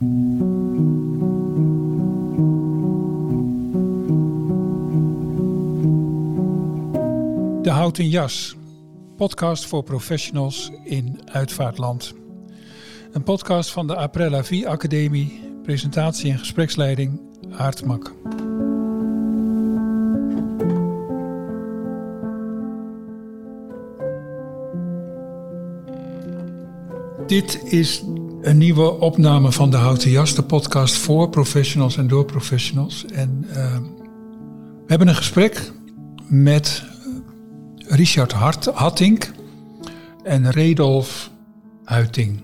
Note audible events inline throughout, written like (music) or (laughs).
De Houten Jas, podcast voor professionals in uitvaartland. Een podcast van de Aprella Vie Academie, presentatie en gespreksleiding Aartmak. Dit is een nieuwe opname van de Houten Jas, de podcast voor professionals en door professionals. En uh, we hebben een gesprek met Richard Hart, Hattink en Redolf Huiting.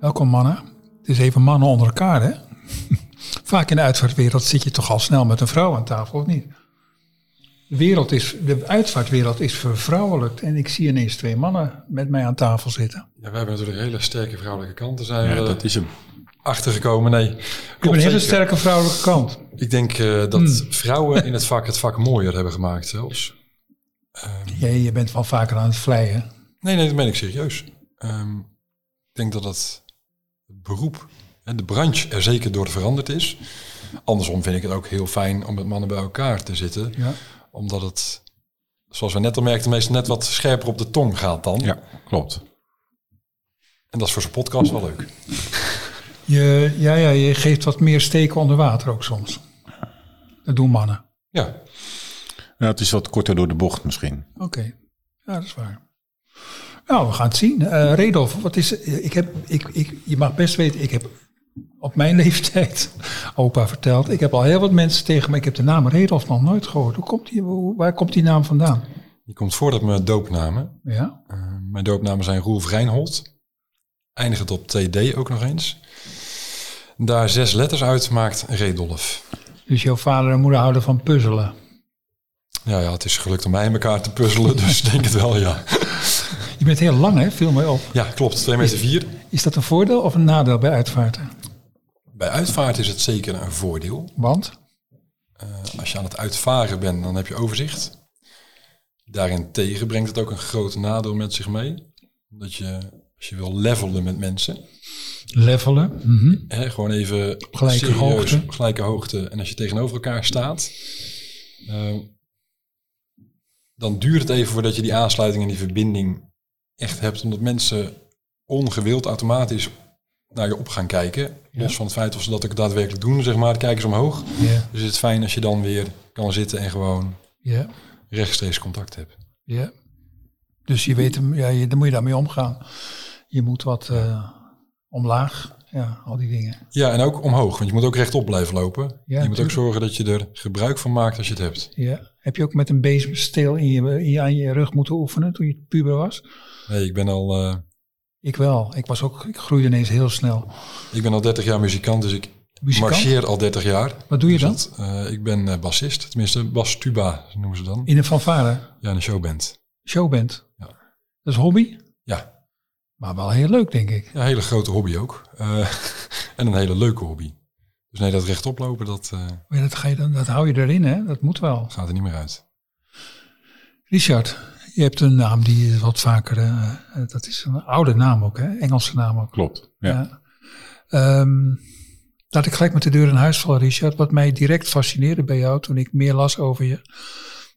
Welkom mannen. Het is even mannen onder elkaar hè. (laughs) Vaak in de uitvaartwereld zit je toch al snel met een vrouw aan tafel, of niet? De, wereld is, de uitvaartwereld is vervrouwelijkt en ik zie ineens twee mannen met mij aan tafel zitten. Ja, we hebben natuurlijk hele sterke vrouwelijke kanten zijn Ja, we dat is hem. achtergekomen. Nee, Ik heb een hele zeker. sterke vrouwelijke kant. Ik denk eh, dat Hmm. vrouwen in het vak het vak mooier hebben gemaakt zelfs. (laughs) Ehm, Jij, je bent wel vaker aan het vleien. nee, nee, dat meen ik serieus. Ehm, ik denk dat het beroep en de branche er zeker door veranderd is. Andersom vind ik het ook heel fijn om met mannen bij elkaar te zitten. Ja. Omdat het, zoals we net al merkten, meestal net wat scherper op de tong gaat dan. Ja, klopt. En dat is voor zo'n podcast wel leuk. Je, ja, ja, je geeft wat meer steken onder water ook soms. Dat doen mannen. Ja, Ja, het is wat korter door de bocht misschien. Oké, ja, dat is waar. Nou, we gaan het zien. Eh Redolf, wat is. Ik heb, ik, ik, je mag best weten, ik heb op mijn (laughs) leeftijd, opa verteld, ik heb al heel wat mensen tegen me. Ik heb de naam Redolf nog nooit gehoord. Hoe komt die, waar komt die naam vandaan? die komt voordat mijn doopnamen. Ja, Uh, mijn doopnamen zijn Roelf Reinhold. Eindigt op TD ook nog eens. Daar zes letters uit maakt Redolf. dus jouw vader en moeder houden van puzzelen. Ja, ja, het is gelukt om mij in elkaar te puzzelen, (laughs) dus ik denk het wel, ja. Je bent heel lang, hè? Viel mij op. Ja, klopt. 2 meter 4. Is dat een voordeel of een nadeel bij uitvaarten? Bij uitvaart is het zeker een voordeel. Want? Uh, als je aan het uitvaren bent, dan heb je overzicht. Daarentegen brengt het ook een groot nadeel met zich mee. Dat je, als je wil levelen met mensen, Levelen. Mhm. Hè, gewoon even gelijke serieus, hoogte. op gelijke hoogte. En als je tegenover elkaar staat, eh, dan duurt het even voordat je die aansluiting en die verbinding echt hebt. Omdat mensen ongewild automatisch naar je op gaan kijken. Los van het feit of ze dat ook daadwerkelijk doen, zeg maar. Kijken ze omhoog. Ja, Dus het is fijn als je dan weer kan zitten en gewoon ja, rechtstreeks contact hebt. ja. Dus je weet hem, ja, je, dan moet je daarmee omgaan. Je moet wat eh, omlaag. Ja, al die dingen. Ja, en ook omhoog, want je moet ook rechtop blijven lopen. Ja, je moet ook zorgen dat je er gebruik van maakt als je het hebt. Ja. Heb je ook met een bezemsteel in je, in je, aan je rug moeten oefenen toen je puber was? Nee, ik ben al, eh, Ik wel. Ik was ook, ik groeide ineens heel snel. ik ben al 30 jaar muzikant, dus ik Muzikant? marcheer al 30 jaar. Wat doe je dan? Dus dat, eh, ik ben eh, bassist, tenminste bas tuba noemen ze dan. In een fanfare, Ja, een showband. showband. Ja. Dat is hobby, Ja, maar wel heel leuk, denk ik. ja, een hele grote hobby ook. Eh, (laughs) en een hele leuke hobby. Dus nee, dat rechtop lopen, dat eh, Maar dat, ga je dan, dat hou je erin, hè? Dat moet wel. gaat er niet meer uit. Richard, je hebt een naam die wat vaker, eh, eh, dat is een oude naam ook, hè? Engelse naam ook. Klopt. Ja. Ja. Ehm, laat ik gelijk met de deur in huis vallen, Richard. Wat mij direct fascineerde bij jou toen ik meer las over je,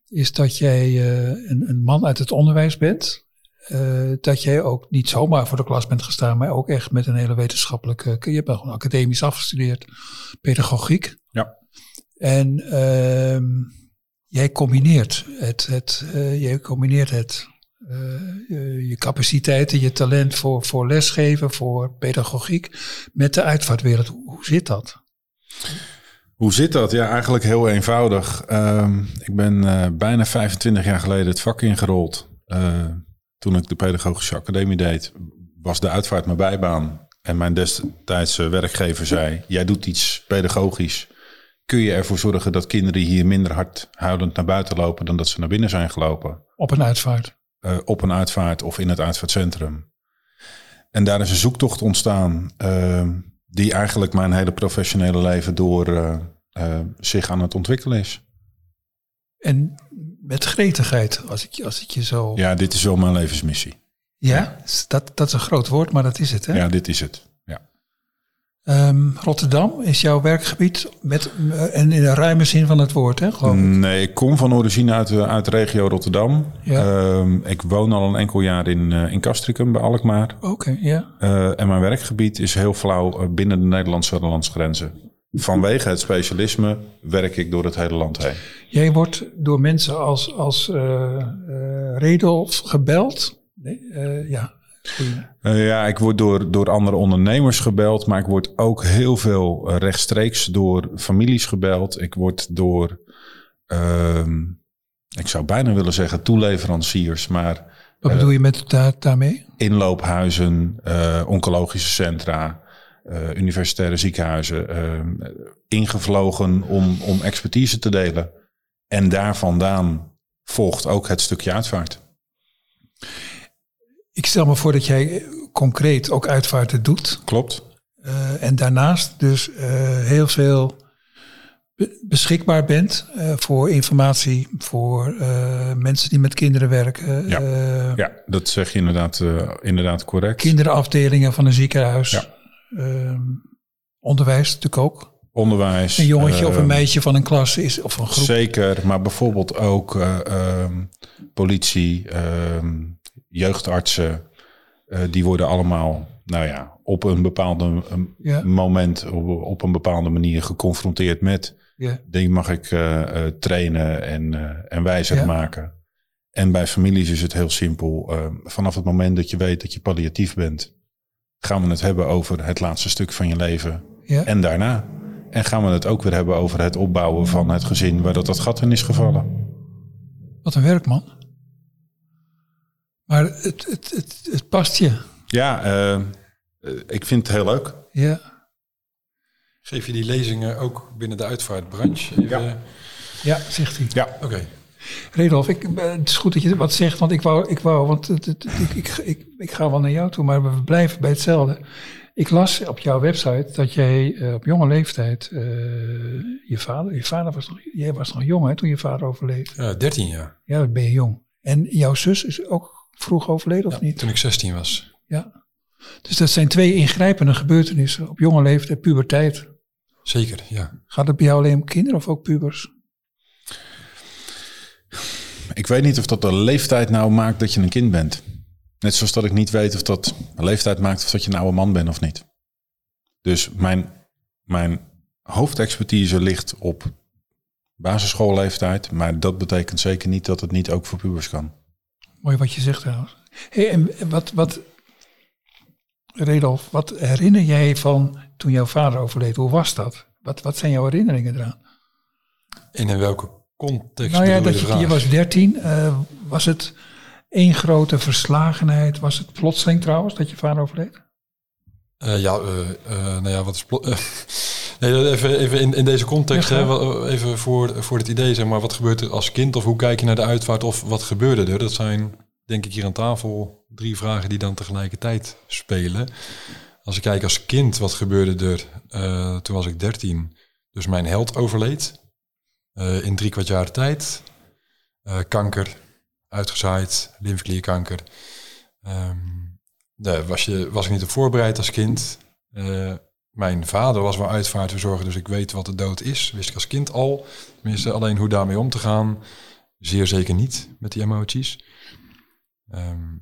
is dat jij eh, een, een man uit het onderwijs bent. Dat jij ook niet zomaar voor de klas bent gestaan, maar ook echt met een hele wetenschappelijke. Je hebt gewoon academisch afgestudeerd, pedagogiek. Ja. En ehm, jij combineert het, het, eh, jij combineert het eh, je, je capaciteiten, je talent voor, voor lesgeven, voor pedagogiek, met de uitvaartwereld. Hoe, zit dat? Hoe zit dat? Ja, eigenlijk heel eenvoudig. Ehm, ik ben eh, bijna 25 jaar geleden het vak ingerold. Eh, toen ik de pedagogische academie deed, was de uitvaart mijn bijbaan. En mijn destijdse werkgever zei, jij doet iets pedagogisch. Kun je ervoor zorgen dat kinderen hier minder hard huilend naar buiten lopen dan dat ze naar binnen zijn gelopen? Op een uitvaart. eh, op een uitvaart of in het uitvaartcentrum. En daar is een zoektocht ontstaan eh, die eigenlijk mijn hele professionele leven door eh, zich aan het ontwikkelen is. En met gretigheid, als ik, je- als ik je zo... Ja, dit is wel mijn levensmissie. Ja, dat, dat is een groot woord, maar dat is het. Hè? Ja, dit is het. Ehm, Rotterdam is jouw werkgebied met, eh, en in de ruime zin van het woord, hè? Nee, ik kom van origine uit, de- uit regio Rotterdam. Ja. Ehm, ik woon al een enkel jaar in, eh, in Castricum bij Alkmaar. Oké, ja. Eh, en mijn werkgebied is heel flauw eh, binnen de Nederlandse landsgrenzen. Vanwege het specialisme werk ik door het hele land heen. Jij wordt door mensen als, als eh eh, Redolf gebeld. Nee, eh, ja. Eh, ja, ik word door, door andere ondernemers gebeld, maar ik word ook heel veel eh, rechtstreeks door families gebeld. Ik word door, ehm, ik zou bijna willen zeggen toeleveranciers, maar Wat Eh, bedoel je met daar, daarmee? inloophuizen, oncologische centra, universitaire ziekenhuizen, ingevlogen om, om expertise te delen. En daar vandaan volgt ook het stukje uitvaart. Ik stel me voor dat jij concreet ook uitvaarten doet. Klopt. Eh, en daarnaast dus eh, heel veel be- beschikbaar bent eh, voor informatie, voor mensen die met kinderen werken. Ja. Ja, dat zeg je inderdaad, inderdaad correct. kinderafdelingen van een ziekenhuis. Ja. Ehm, onderwijs natuurlijk ook. Onderwijs. Een jongetje of een ehm, meisje van een klas is, of een groep. Zeker, maar bijvoorbeeld ook eh, ehm, politie, jeugdartsen. eh, die worden allemaal, nou ja, op een Ja. moment, op, op een bepaalde manier geconfronteerd met. Ja. Die mag ik eh, eh, trainen en, en wijzer Ja. maken. En bij families is het heel simpel. vanaf het moment dat je weet dat je palliatief bent, gaan we het hebben over het laatste stuk van je leven en daarna. En gaan we het ook weer hebben over het opbouwen van het gezin waar dat, dat gat in is gevallen. Wat een werk, man. Maar het, het, het, het past je. Ja, eh, eh, ik vind het heel leuk. Ja. Geef je die lezingen ook binnen de uitvaartbranche? Even- Ja. ja, zegt hij. Ja, Oké. Redolf, ik, eh, het is goed dat je wat zegt, want ik wou, ik wou want het, het- ik, ik, ik, ik ga wel naar jou toe, maar we blijven bij hetzelfde. Ik las op jouw website dat jij eh, op jonge leeftijd, eh, je vader, je vader was nog, jij was nog jong hè, toen je vader overleed. Ja, 13 jaar. Ja, dat ben je jong. En jouw zus is ook vroeg overleden of Ja, niet? toen ik 16 was. Ja. Dus dat zijn twee ingrijpende gebeurtenissen op jonge leeftijd, puberteit. Zeker, ja. Gaat het bij jou alleen om kinderen of ook pubers? ik weet niet of dat de leeftijd nou maakt dat je een kind bent. Net zoals dat ik niet weet of dat de leeftijd maakt of dat je een oude man bent of niet. Dus mijn, mijn hoofdexpertise ligt op basisschoolleeftijd. Maar dat betekent zeker niet dat het niet ook voor pubers kan. Mooi wat je zegt trouwens. Hey, en wat, wat, Redolf, wat herinner jij van toen jouw vader overleed? Hoe was dat? Wat, wat zijn jouw herinneringen eraan? En in welke context nou ja, dat je was dertien. eh, was het één grote verslagenheid? Was het plotseling trouwens dat je vader overleed? Eh, ja, eh, nou ja, wat is... plo- eh, (laughs) nee, even even in, in deze context, Ja, hè, wel, even voor, voor het idee, zeg maar, wat gebeurt er als kind? Of hoe kijk je naar de uitvaart? Of wat gebeurde er? Dat zijn, denk ik, hier aan tafel drie vragen die dan tegelijkertijd spelen. Als ik kijk als kind, wat gebeurde er? Eh, toen was ik 13. Dus mijn held overleed. eh, in drie kwart jaar tijd. Eh, kanker, uitgezaaid, lymfeklierkanker. Ehm daar was, je, was ik niet op voorbereid als kind. Eh, mijn vader was wel uitvaartverzorger, dus ik weet wat de dood is. Wist ik als kind al. Tenminste, alleen hoe daarmee om te gaan. Zeer zeker niet met die emoties. Ehm,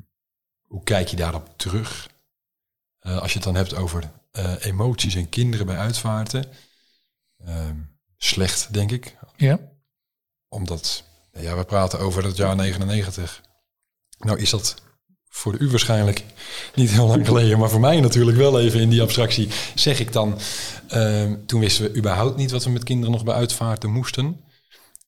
hoe kijk je daarop terug? Eh, als je het dan hebt over eh, emoties en kinderen bij uitvaarten. Ehm, slecht, denk ik. Ja. Omdat, ja, we praten over het jaar 99. Nou is dat voor u waarschijnlijk niet heel lang geleden, maar voor mij natuurlijk wel even in die abstractie. Zeg ik dan, ehm, toen wisten we überhaupt niet wat we met kinderen nog bij uitvaarten moesten.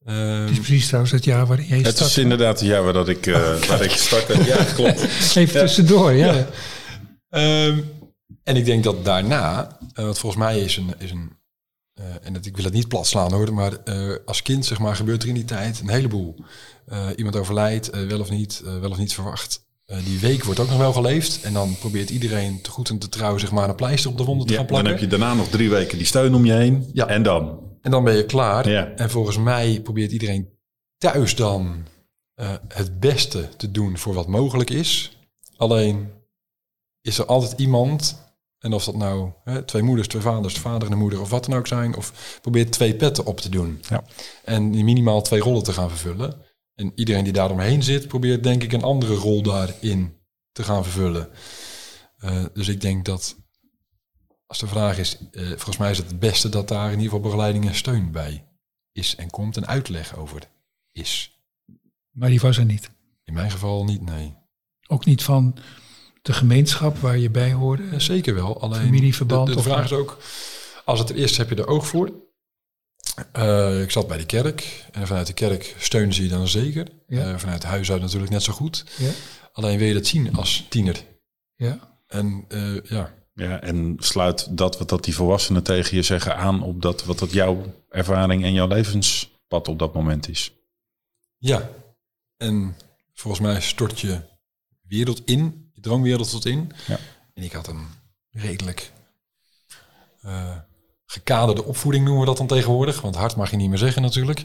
Ehm, Het is precies trouwens het jaar waarin jij Het start. is inderdaad het jaar waar, dat ik, eh, (laughs) waar ik startte. Ja, klopt. Even tussendoor, ja. Ehm, en ik denk dat daarna, eh, wat volgens mij is een, is een eh, en dat, ik wil het niet plat slaan hoor, maar eh, als kind zeg maar gebeurt er in die tijd een heleboel. Eh, iemand overlijdt, eh, wel of niet, eh, wel of niet verwacht. Eh, die week wordt ook nog wel geleefd en dan probeert iedereen te goed en te trouw zeg maar een pleister op de wonden te Ja, gaan dan plakken. heb je daarna nog drie weken die steun om je heen. Ja. En dan? En dan ben je klaar. Ja. En volgens mij probeert iedereen thuis dan eh, het beste te doen voor wat mogelijk is. Alleen is er altijd iemand En of dat nou hè, twee moeders, twee vaders, de vader en de moeder of wat dan ook zijn. Of probeer twee petten op te doen. Ja. En die minimaal twee rollen te gaan vervullen. En iedereen die daar omheen zit, probeert denk ik een andere rol daarin te gaan vervullen. Uh, dus ik denk dat als de vraag is, uh, volgens mij is het het beste dat daar in ieder geval begeleiding en steun bij is en komt en uitleg over is. Maar die was er niet. In mijn geval niet, nee. Ook niet van de gemeenschap waar je bij hoorde? Ja, zeker wel. Alleen familieverband. De, de vraag is ook, als het er is, heb je er oog voor. Uh, ik zat bij de kerk en vanuit de kerk steunen ze je dan zeker. Ja. Uh, vanuit huis uit natuurlijk net zo goed. Ja. Alleen wil je dat zien als tiener. Ja. En uh, ja. Ja, en sluit dat wat dat die volwassenen tegen je zeggen aan op dat wat dat jouw ervaring en jouw levenspad op dat moment is. Ja, en volgens mij stort je wereld in, je droomwereld tot in. Ja. En ik had een redelijk gekaderde opvoeding, noemen we dat dan tegenwoordig. Want hard mag je niet meer zeggen natuurlijk.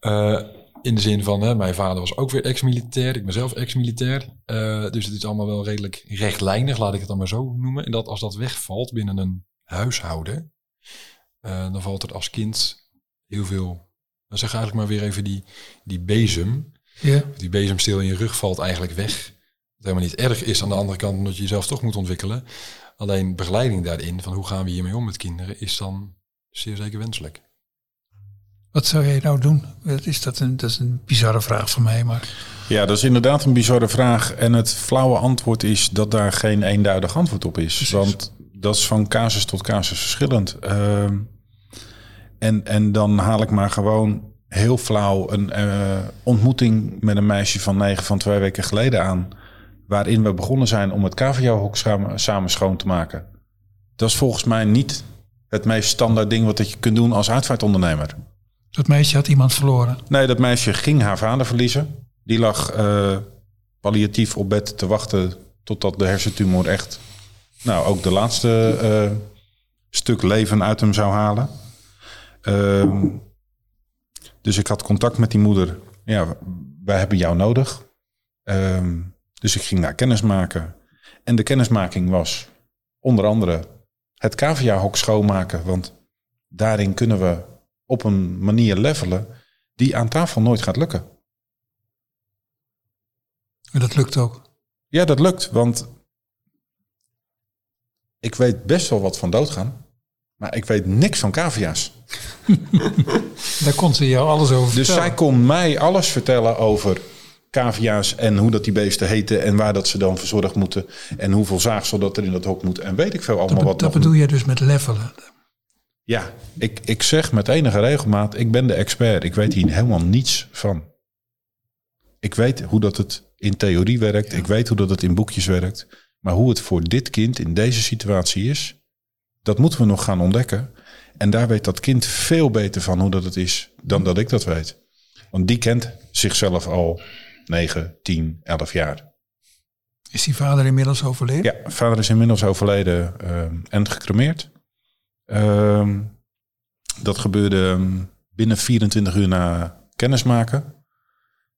Uh, in de zin van, hè, mijn vader was ook weer ex-militair, ik ben zelf ex-militair. Uh, dus het is allemaal wel redelijk rechtlijnig, laat ik het dan maar zo noemen. En dat als dat wegvalt binnen een huishouden, uh, dan valt er als kind heel veel. Dan zeg eigenlijk maar weer even die, die bezem. Ja. Die bezemsteel in je rug valt eigenlijk weg. Helemaal niet erg is aan de andere kant, omdat je jezelf toch moet ontwikkelen. Alleen begeleiding daarin, van hoe gaan we hiermee om met kinderen, is dan zeer zeker wenselijk. Wat zou jij nou doen? Is dat, een, dat is een bizarre vraag van mij, maar... Ja, dat is inderdaad een bizarre vraag. En het flauwe antwoord is dat daar geen eenduidig antwoord op is. Precies. Want dat is van casus tot casus verschillend. Uh, en, en dan haal ik maar gewoon heel flauw een uh, ontmoeting met een meisje van negen van twee weken geleden aan. Waarin we begonnen zijn om het KVO-hok samen, samen schoon te maken. Dat is volgens mij niet het meest standaard ding wat je kunt doen als uitvaartondernemer. Dat meisje had iemand verloren? Nee, dat meisje ging haar vader verliezen. Die lag uh, palliatief op bed te wachten totdat de hersentumor echt... nou, ook de laatste uh, stuk leven uit hem zou halen. Uh, dus ik had contact met die moeder. Ja, wij hebben jou nodig. Ehm, dus ik ging daar kennis maken. En de kennismaking was onder andere het cavia-hok schoonmaken. Want daarin kunnen we op een manier levelen die aan tafel nooit gaat lukken. En dat lukt ook? Ja, dat lukt, want ik weet best wel wat van doodgaan, maar ik weet niks van cavia's. (laughs) Daar kon ze jou alles over Dus vertellen. zij kon mij alles vertellen over cavia's en hoe dat die beesten heten en waar dat ze dan verzorgd moeten en hoeveel zaagsel dat er in dat hok moet en weet ik veel allemaal dat, wat. Dat bedoel je dus met levelen? Ja, ik, ik zeg met enige regelmaat, ik ben de expert. Ik weet hier helemaal niets van. Ik weet hoe dat het in theorie werkt. Ja. Ik weet hoe dat het in boekjes werkt. Maar hoe het voor dit kind in deze situatie is, dat moeten we nog gaan ontdekken. En daar weet dat kind veel beter van hoe dat het is dan dat ik dat weet. Want die kent zichzelf al 9, 10, 11 jaar. Is die vader inmiddels overleden? Ja, vader is inmiddels overleden uh, en gecremeerd. Uh, dat gebeurde binnen 24 uur na kennismaken.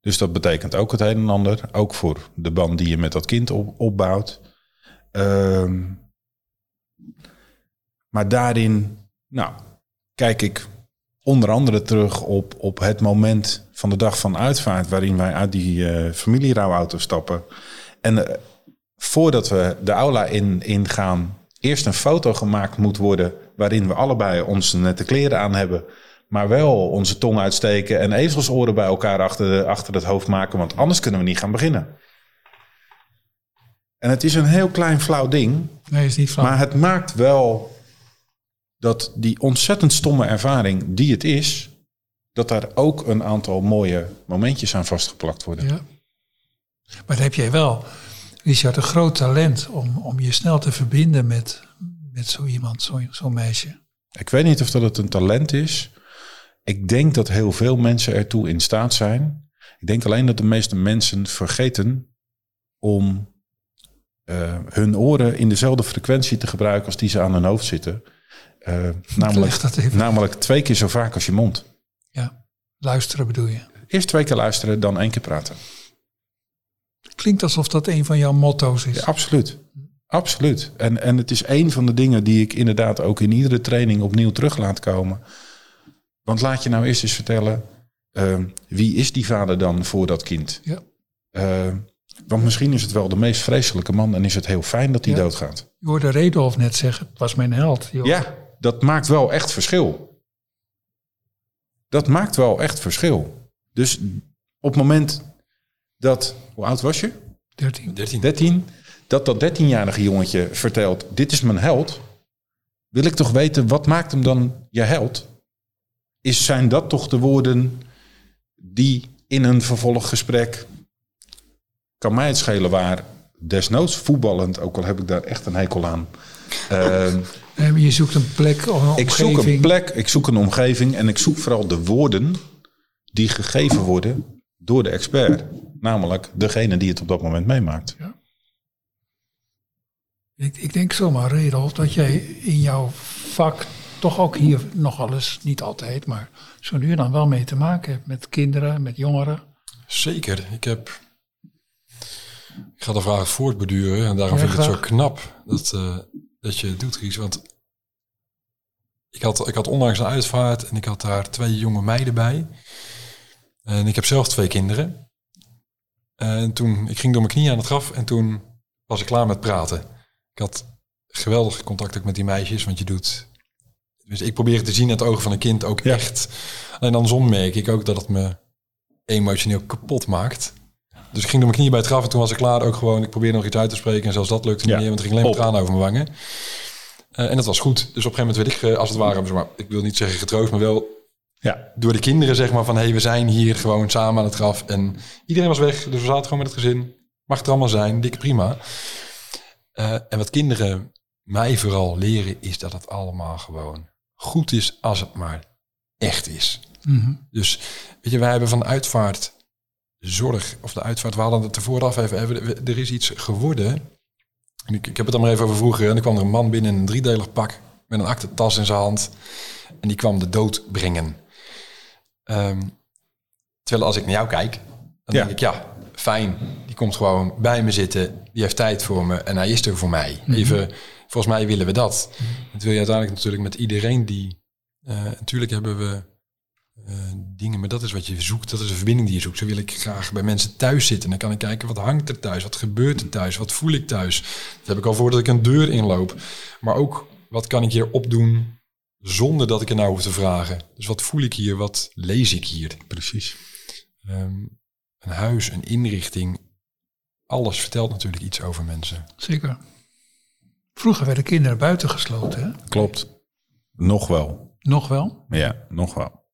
Dus dat betekent ook het een en ander. Ook voor de band die je met dat kind op, opbouwt. Uh, maar daarin, nou, kijk ik onder andere terug op, op het moment van de dag van uitvaart... waarin wij uit die uh, familierouwauto stappen. En uh, voordat we de aula in, ingaan eerst een foto gemaakt moet worden waarin we allebei onze nette kleren aan hebben, maar wel onze tong uitsteken en ezelsoren bij elkaar achter, achter het hoofd maken, want anders kunnen we niet gaan beginnen. En het is een heel klein flauw ding, nee, is niet flauw. maar het maakt wel dat die ontzettend stomme ervaring die het is, dat daar ook een aantal mooie momentjes aan vastgeplakt worden. Ja. Maar dat heb jij wel. Richard, een groot talent om, om je snel te verbinden met, met zo iemand, zo'n zo meisje. Ik weet niet of dat het een talent is. Ik denk dat heel veel mensen ertoe in staat zijn. Ik denk alleen dat de meeste mensen vergeten om uh, hun oren in dezelfde frequentie te gebruiken als die ze aan hun hoofd zitten. Uh, namelijk, namelijk twee keer zo vaak als je mond. Ja, luisteren bedoel je? Eerst twee keer luisteren, dan één keer praten. Klinkt alsof dat een van jouw motto's is. Ja, absoluut. Absoluut. En, en het is een van de dingen die ik inderdaad ook in iedere training opnieuw terug laat komen. Want laat je nou eerst eens vertellen, uh, wie is die vader dan voor dat kind? Ja. Uh, want misschien is het wel de meest vreselijke man en is het heel fijn dat hij Ja. doodgaat. Je hoorde Redolf net zeggen, het was mijn held. joh. Ja, dat maakt wel echt verschil. Dat maakt wel echt verschil. Dus op het moment dat, hoe oud was je? 13. 13. 13, dat dat 13-jarige jongetje vertelt: Dit is mijn held. Wil ik toch weten, wat maakt hem dan je held? Is, zijn dat toch de woorden die in een vervolggesprek. kan mij het schelen waar desnoods voetballend, ook al heb ik daar echt een hekel aan. Ehm, (laughs) Nee, maar je zoekt een plek of een ik zoek omgeving. een plek, ik zoek een omgeving en ik zoek vooral de woorden die gegeven worden door de expert. Namelijk degene die het op dat moment meemaakt. Ik, ik denk zomaar, Redolf, dat jij in jouw vak toch ook hier nogal eens, niet altijd, maar zo nu en dan wel mee te maken hebt met kinderen, met jongeren. Zeker. Ik heb. Ik ga de vraag voortbeduren en daarom Ja, vind ik het zo knap dat, eh, dat je het doet, Ries. Want ik had, ik had onlangs een uitvaart en ik had daar twee jonge meiden bij. En ik heb zelf twee kinderen. En toen, ik ging door mijn knieën aan het graf en toen was ik klaar met praten. Ik had geweldig contact ook met die meisjes, want je doet... Dus ik probeer het te zien in het ogen van een kind ook Ja. echt. Alleen andersom merk ik ook dat het me emotioneel kapot maakt. Dus ik ging door mijn knieën bij het graf en toen was ik klaar ook gewoon. Ik probeerde nog iets uit te spreken en zelfs dat lukte niet Ja. meer, want er ging alleen maar tranen over mijn wangen. Eh, en dat was goed. Dus op een gegeven moment werd ik, eh, als het ware, zeg maar, ik wil niet zeggen getroost, maar wel Ja, door de kinderen zeg maar van hé, hey, we zijn hier gewoon samen aan het graf. En iedereen was weg, dus we zaten gewoon met het gezin. Mag het allemaal zijn, dikke prima. Eh, en wat kinderen mij vooral leren is dat het allemaal gewoon goed is als het maar echt is. Mhm. Dus weet je, wij hebben van uitvaart zorg, of de uitvaart, we hadden het er vooraf even, er is iets geworden. En ik, ik heb het dan maar even over vroeger. En er kwam er een man binnen in een driedelig pak met een aktentas in zijn hand. En die kwam de dood brengen. Ehm, terwijl als ik naar jou kijk, dan Ja. denk ik, ja, fijn. Die komt gewoon bij me zitten. Die heeft tijd voor me en hij is er voor mij. Even, volgens mij willen we dat. Dat wil je uiteindelijk natuurlijk met iedereen die... eh, natuurlijk hebben we eh, dingen, maar dat is wat je zoekt. Dat is de verbinding die je zoekt. Zo wil ik graag bij mensen thuis zitten. Dan kan ik kijken, wat hangt er thuis? Wat gebeurt er thuis? Wat voel ik thuis? Dat heb ik al voordat ik een deur inloop. Maar ook, wat kan ik hier opdoen zonder dat ik er nou hoef te vragen? Dus wat voel ik hier? Wat lees ik hier? precies. Ehm, een huis, een inrichting. Alles vertelt natuurlijk iets over mensen. Zeker. Vroeger werden kinderen buitengesloten, hè? Klopt. Nog wel. Nog wel. Ja, nog wel.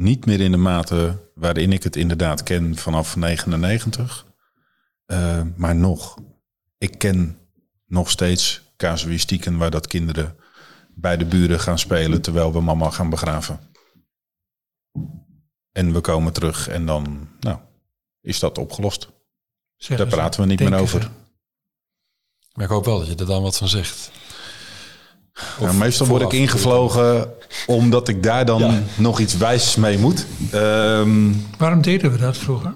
Niet meer in de mate waarin ik het inderdaad ken vanaf 99. Eh, maar nog. Ik ken nog steeds casuïstieken waar dat kinderen bij de buren gaan spelen terwijl we mama gaan begraven. En we komen terug en dan, nou, is dat opgelost. zeggen Daar ze, praten we niet meer over. ze. Maar ik hoop wel dat je er dan wat van zegt. Nou, meestal word ik ingevlogen omdat ik daar dan Ja. nog iets wijs mee moet. Ehm, Waarom deden we dat vroeger?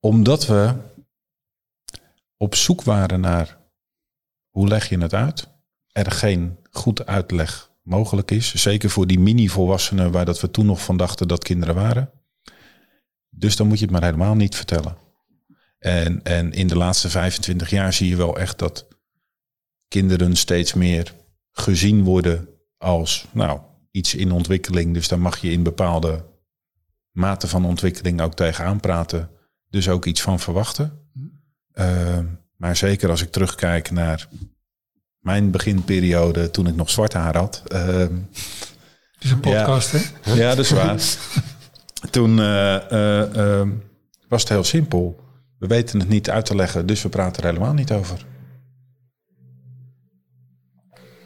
Omdat we op zoek waren naar hoe leg je het uit. Er geen goed uitleg mogelijk is. Zeker voor die mini-volwassenen waar dat we toen nog van dachten dat kinderen waren. Dus dan moet je het maar helemaal niet vertellen. En, en in de laatste 25 jaar zie je wel echt dat kinderen steeds meer gezien worden als nou, iets in ontwikkeling. Dus daar mag je in bepaalde mate van ontwikkeling ook tegenaan praten. Dus ook iets van verwachten. Uh, maar zeker als ik terugkijk naar mijn beginperiode toen ik nog zwart haar had. Uh, Het is een podcast, hè? ja, dat is waar. toen uh, was het heel simpel. We weten het niet uit te leggen, dus we praten er helemaal niet over.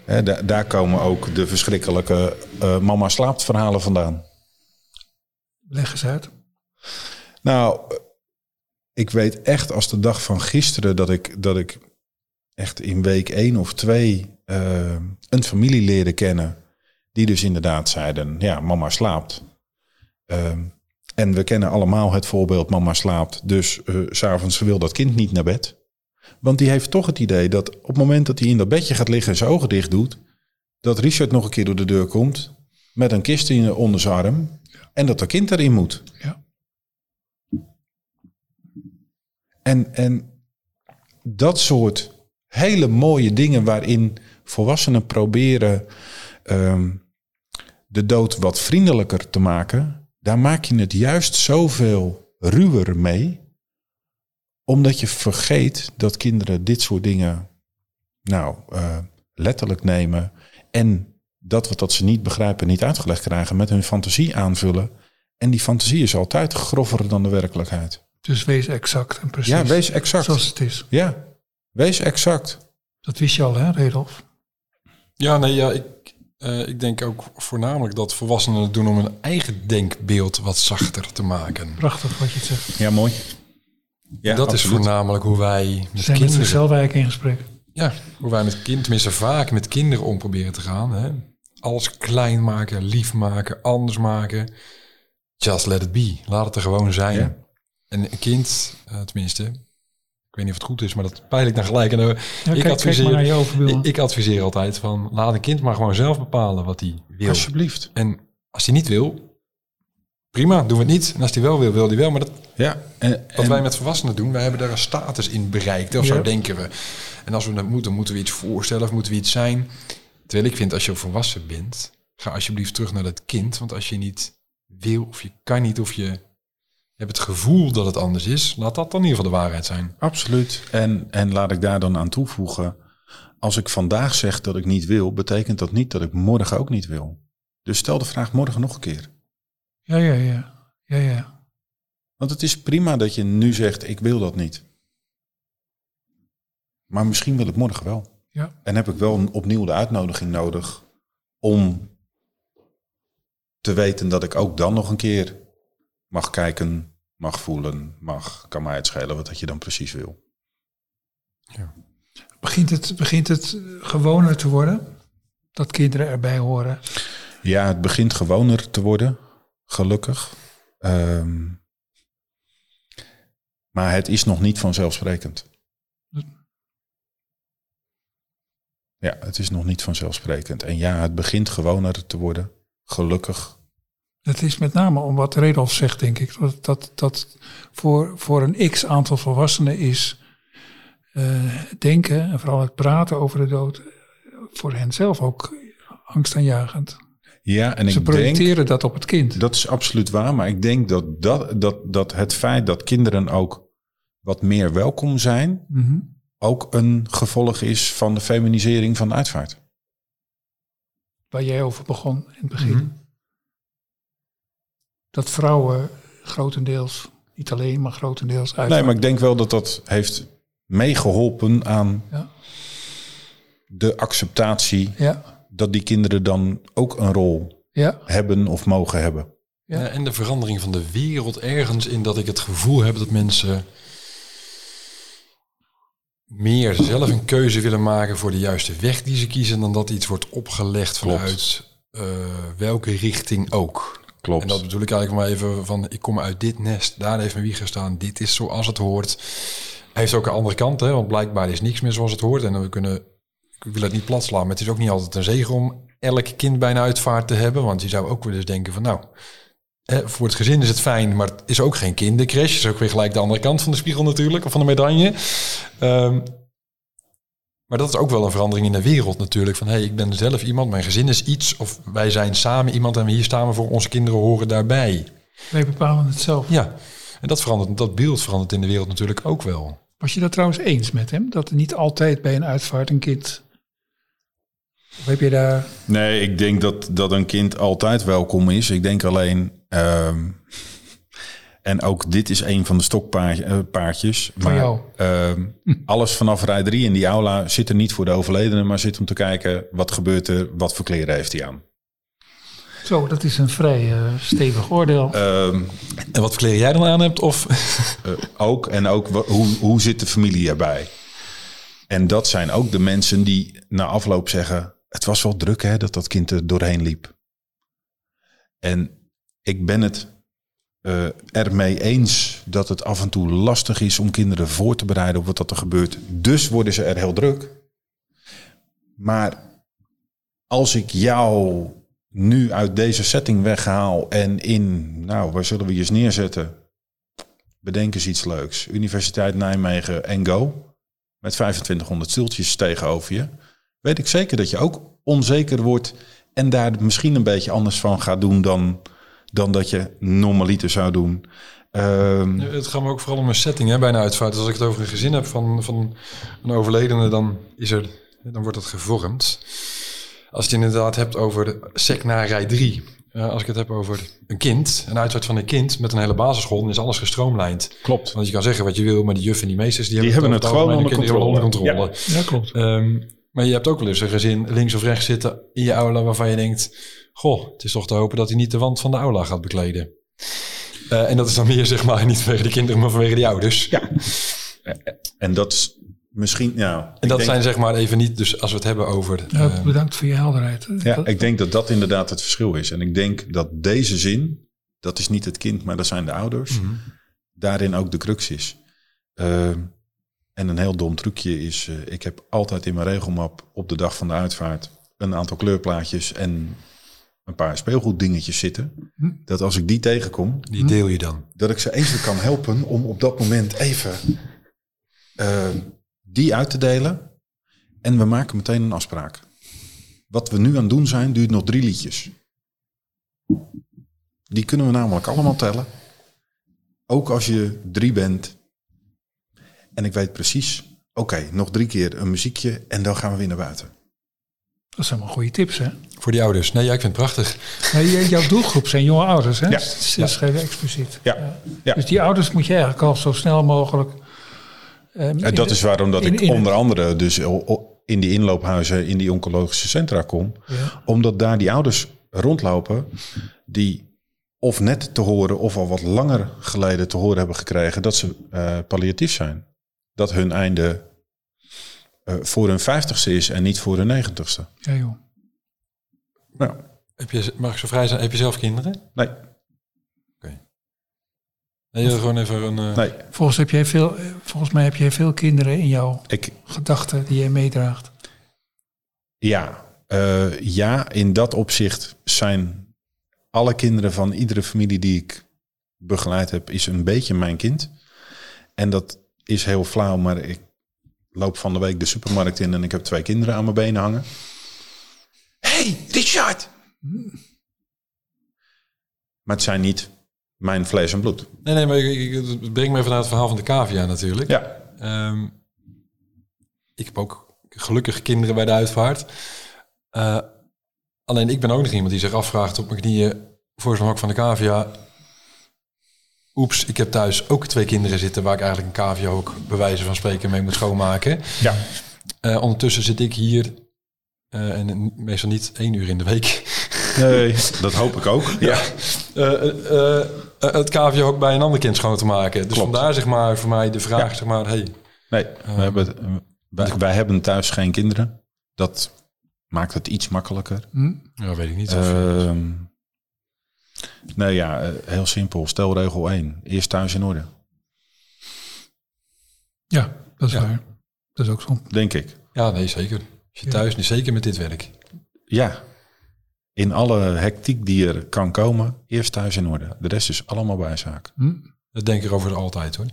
Da daar komen ook de verschrikkelijke uh, mama slaapt verhalen vandaan. Leg eens uit. Nou, ik weet echt als de dag van gisteren dat ik, dat ik echt in week één of twee uh, een familie leerde kennen. Die dus inderdaad zeiden, ja, mama slaapt. Uh, en we kennen allemaal het voorbeeld, mama slaapt. Dus uh, s'avonds wil dat kind niet naar bed. Want die heeft toch het idee dat op het moment dat hij in dat bedje gaat liggen en zijn ogen dicht doet, dat Richard nog een keer door de deur komt met een kist in onder zijn arm en dat er kind erin moet. Ja. En, en dat soort hele mooie dingen waarin volwassenen proberen ehm, de dood wat vriendelijker te maken, daar maak je het juist zoveel ruwer mee, omdat je vergeet dat kinderen dit soort dingen nou, eh, letterlijk nemen en dat wat dat ze niet begrijpen niet uitgelegd krijgen met hun fantasie aanvullen. En die fantasie is altijd grover dan de werkelijkheid. Dus wees exact en precies. Ja, wees exact. Zoals het is. Ja, wees exact. Dat wist je al, hè, Redolf? Ja, nee, ja, ik, eh, ik denk ook voornamelijk dat volwassenen het doen om hun eigen denkbeeld wat zachter te maken. Prachtig wat je het zegt. Ja, mooi. Ja, dat is voornamelijk hoe wij met zijn kinderen... zichzelf eigenlijk in gesprek. Ja, hoe wij met kind, tenminste vaak met kinderen om proberen te gaan. Hè? Alles klein maken, lief maken, anders maken. Just let it be. Laat het er gewoon zijn. Ja. En een kind, eh, tenminste, ik weet niet of het goed is, maar dat peil ik dan gelijk. En, eh, Ja, ik, kijk, kijk adviseer, maar naar je overbeelden. ik, ik adviseer altijd van, laat een kind maar gewoon zelf bepalen wat hij wil. Alsjeblieft. En als hij niet wil, prima, doen we het niet. En als hij wel wil, wil hij wel. Maar dat, Ja, en, wat en- wij met volwassenen doen, wij hebben daar een status in bereikt. Of Ja. zo denken we. En als we dat moeten, moeten we iets voorstellen of moeten we iets zijn. Terwijl ik vind, als je volwassen bent, ga alsjeblieft terug naar dat kind. Want als je niet wil, of je kan niet, of je hebt het gevoel dat het anders is, laat dat dan in ieder geval de waarheid zijn. absoluut. En, en laat ik daar dan aan toevoegen. Als ik vandaag zeg dat ik niet wil, betekent dat niet dat ik morgen ook niet wil. Dus stel de vraag morgen nog een keer. Ja, ja, ja. Ja, ja. Want het is prima dat je nu zegt, ik wil dat niet. Maar misschien wil ik morgen wel. Ja. En heb ik wel een- opnieuw de uitnodiging nodig om te weten dat ik ook dan nog een keer mag kijken, mag voelen, mag, kan mij het schelen wat dat je dan precies wil. Begint het, begint het gewoner te worden? Dat kinderen erbij horen? Ja, het begint gewoner te worden, gelukkig. Ehm, maar het is nog niet vanzelfsprekend. Ja, het is nog niet vanzelfsprekend. En ja, het begint gewoner te worden, gelukkig. Het is met name om wat Redolf zegt, denk ik. Dat, dat, dat voor, voor een x aantal volwassenen is eh, denken en vooral het praten over de dood voor hen zelf ook angstaanjagend. Ja, en Ze ik denk, projecteren dat op het kind. dat is absoluut waar, maar ik denk dat, dat, dat, dat het feit dat kinderen ook wat meer welkom zijn, Mhm. ook een gevolg is van de feminisering van de uitvaart. Waar jij over begon in het begin. Mhm. Dat vrouwen grotendeels, niet alleen, maar grotendeels uit. Nee, maar ik denk wel dat dat heeft meegeholpen aan Ja. de acceptatie Ja, dat die kinderen dan ook een rol ja, hebben of mogen hebben. Ja. Ja, en de verandering van de wereld ergens in dat ik het gevoel heb dat mensen meer zelf een keuze willen maken voor de juiste weg die ze kiezen, dan dat iets wordt opgelegd Klopt. vanuit eh, welke richting ook. Klopt. En dat bedoel ik eigenlijk maar even van, ik kom uit dit nest, daar heeft mijn wieg gestaan, dit is zoals het hoort. Hij heeft ook een andere kant, hè, want blijkbaar is niks meer zoals het hoort. En we kunnen, ik wil het niet plat slaan, maar het is ook niet altijd een zegen om elk kind bij een uitvaart te hebben. Want je zou ook wel eens denken van, nou, hè, voor het gezin is het fijn, maar het is ook geen kindercrash. Is ook weer gelijk de andere kant van de spiegel natuurlijk, of van de medaille. Ehm, maar dat is ook wel een verandering in de wereld natuurlijk. Van, hé, hey, ik ben zelf iemand, mijn gezin is iets, of wij zijn samen iemand en hier staan we voor onze kinderen horen daarbij. wij bepalen het zelf. Ja, en dat verandert, dat beeld verandert in de wereld natuurlijk ook wel. Was je dat trouwens eens met hem? Dat niet altijd bij een uitvaart een kind... Of heb je daar... Nee, ik denk dat, dat een kind altijd welkom is. Ik denk alleen. ehm, en ook dit is een van de stokpaardjes. Van jou. ehm, (laughs) alles vanaf rij 3 in die aula zit er niet voor de overledene, maar zit om te kijken wat gebeurt er, wat voor kleren heeft hij aan. Zo, dat is een vrij eh, stevig oordeel. Ehm, En wat voor kleren jij dan aan hebt? Of eh, ook en ook hoe, hoe zit de familie erbij? En dat zijn ook de mensen die na afloop zeggen: Het was wel druk hè, dat dat kind er doorheen liep. En ik ben het eh ermee eens dat het af en toe lastig is om kinderen voor te bereiden op wat er gebeurt. Dus worden ze er heel druk. Maar als ik jou nu uit deze setting weghaal en in, nou, waar zullen we je eens neerzetten? Bedenk eens iets leuks. Universiteit Nijmegen en go. Met 2500 stoeltjes tegenover je. Weet ik zeker dat je ook onzeker wordt en daar misschien een beetje anders van gaat doen dan, dan dat je normaliter zou doen. Ehm, Ja, Het gaat me ook vooral om een setting hè, bij een uitvaart. Dus als ik het over een gezin heb van, van een overledene, dan, is er, dan wordt het gevormd. Als je het inderdaad hebt over de sec na rij 3. als ik het heb over een kind, een uitvaart van een kind met een hele basisschool, dan is alles gestroomlijnd. klopt. Want je kan zeggen wat je wil, maar die juf en die meesters, die, Die hebben het over gewoon onder kinderen controle. onder controle. Ja, klopt. Ehm, maar je hebt ook wel eens een gezin links of rechts zitten in je aula waarvan je denkt, goh, het is toch te hopen dat hij niet de wand van de aula gaat bekleden. Eh, en dat is dan meer zeg maar (laughs) niet vanwege de kinderen, maar vanwege die ouders. Ja. En dat is misschien, ja. En dat denk- zijn zeg maar even niet, dus als we het hebben over... Ja, eh, bedankt voor je helderheid. Ja, Dat- ik denk dat dat inderdaad het verschil is. En ik denk dat deze zin, dat is niet het kind, maar dat zijn de ouders, mhm. daarin ook de crux is. Ehm, en een heel dom trucje is, eh, ik heb altijd in mijn regelmap op de dag van de uitvaart een aantal kleurplaatjes en een paar speelgoeddingetjes zitten. Hm. Dat als ik die tegenkom, die deel je dan. dat ik ze even kan helpen om op dat moment even eh, die uit te delen. En we maken meteen een afspraak. Wat we nu aan het doen zijn, duurt nog drie liedjes. Die kunnen we namelijk allemaal tellen. Ook als je drie bent. En ik weet precies, oké, nog drie keer een muziekje en dan gaan we weer naar buiten. Dat zijn wel goede tips, hè? Voor die ouders. Nee, ja, ik vind het prachtig. J- jouw doelgroep zijn jonge ouders, hè? Ja. Dat is geen expliciet. Ja, ja. Dus die ouders moet je eigenlijk al zo snel mogelijk... En in dat de- is waarom dat in- ik in onder andere dus in die inloophuizen, in die oncologische centra kom. Ja. Omdat daar die ouders rondlopen die of net te horen of al wat langer geleden te horen hebben gekregen dat ze eh, palliatief zijn. Dat hun einde eh, voor hun vijftigste is en niet voor hun negentigste. Ja, joh. Nou, Heb je, mag ik zo vrij zijn? Heb je zelf kinderen? nee, Nee, gewoon even een... eh, nee. Volgens, heb jij veel, volgens mij heb jij veel kinderen in jouw Ik, gedachten die jij meedraagt. ja, eh, ja, in dat opzicht zijn alle kinderen van iedere familie die ik begeleid heb, is een beetje mijn kind. En dat is heel flauw, maar ik loop van de week de supermarkt in en ik heb twee kinderen aan mijn benen hangen. hey, Richard! Maar het zijn niet mijn vlees en bloed. Nee, nee, maar ik, ik, het brengt me even naar het verhaal van de cavia natuurlijk. Ja, Ehm, ik heb ook gelukkig kinderen bij de uitvaart. Eh, alleen ik ben ook nog iemand die zich afvraagt op mijn knieën voor zo'n hok van de cavia. Oeps, ik heb thuis ook twee kinderen zitten waar ik eigenlijk een cavia ook bij wijze van spreken mee moet schoonmaken. ja. Eh, ondertussen zit ik hier eh, en meestal niet één uur in de week. Nee, (laughs) dat hoop ik ook. Ja. Eh, het cavia ook bij een ander kind schoon te maken. Dus Klopt. vandaar zeg maar voor mij de vraag, zeg maar, hey, Nee, we hebben, wij, wij hebben thuis geen kinderen. Dat maakt het iets makkelijker. Hm? ja, weet ik niet. Of, Ehm nee, ja, eh, heel simpel. Stelregel 1. Eerst thuis in orde, Ja, dat is Ja. waar. Dat is ook zo. denk ik. Ja, nee, zeker. Als je Ja. thuis, niet zeker met dit werk. Ja, in alle hectiek die er kan komen, eerst thuis in orde. De rest is allemaal bijzaak. Hm? Dat denk ik over altijd hoor.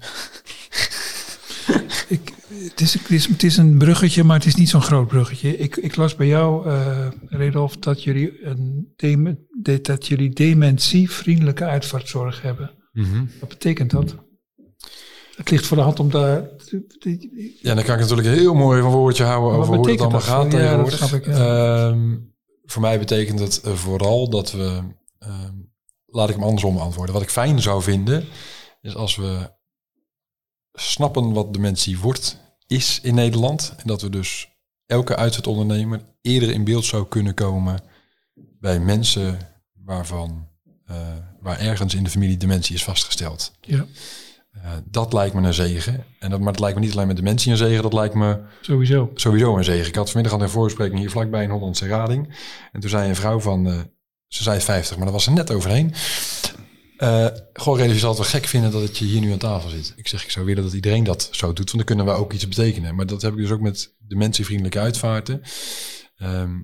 Ik, het, is, het, is, het is een bruggetje, maar het is niet zo'n groot bruggetje. Ik, ik las bij jou, eh Redolf, dat jullie, een dem- dat- jullie dementievriendelijke uitvaartzorg hebben. Wat betekent dat? Het ligt voor de hand om daar... Ja, dan kan ik natuurlijk heel mooi van woordje houden over hoe het allemaal dat? gaat Ja, dat tegenwoordig. snap ik, ja. Ehm, voor mij betekent het eh, vooral dat we, ehm, laat ik hem andersom antwoorden. Wat ik fijn zou vinden, is als we snappen wat dementie wordt, is in Nederland. En dat we dus elke uitzetondernemer eerder in beeld zou kunnen komen bij mensen waarvan, eh, waar ergens in de familie dementie is vastgesteld. Ja, Eh, dat lijkt me een zegen. En dat, maar het lijkt me niet alleen met dementie een zegen, dat lijkt me sowieso. sowieso een zegen. Ik had vanmiddag al een voorspreking hier vlakbij in Hollandse Rading. En toen zei een vrouw van, eh, ze zei 50, maar daar was ze net overheen. Gewoon realiseer je zal het wel gek vinden dat het je hier nu aan tafel zit. Ik zeg, ik zou willen dat iedereen dat zo doet, want dan kunnen we ook iets betekenen. Maar dat heb ik dus ook met de mensenvriendelijke uitvaarten. Ehm,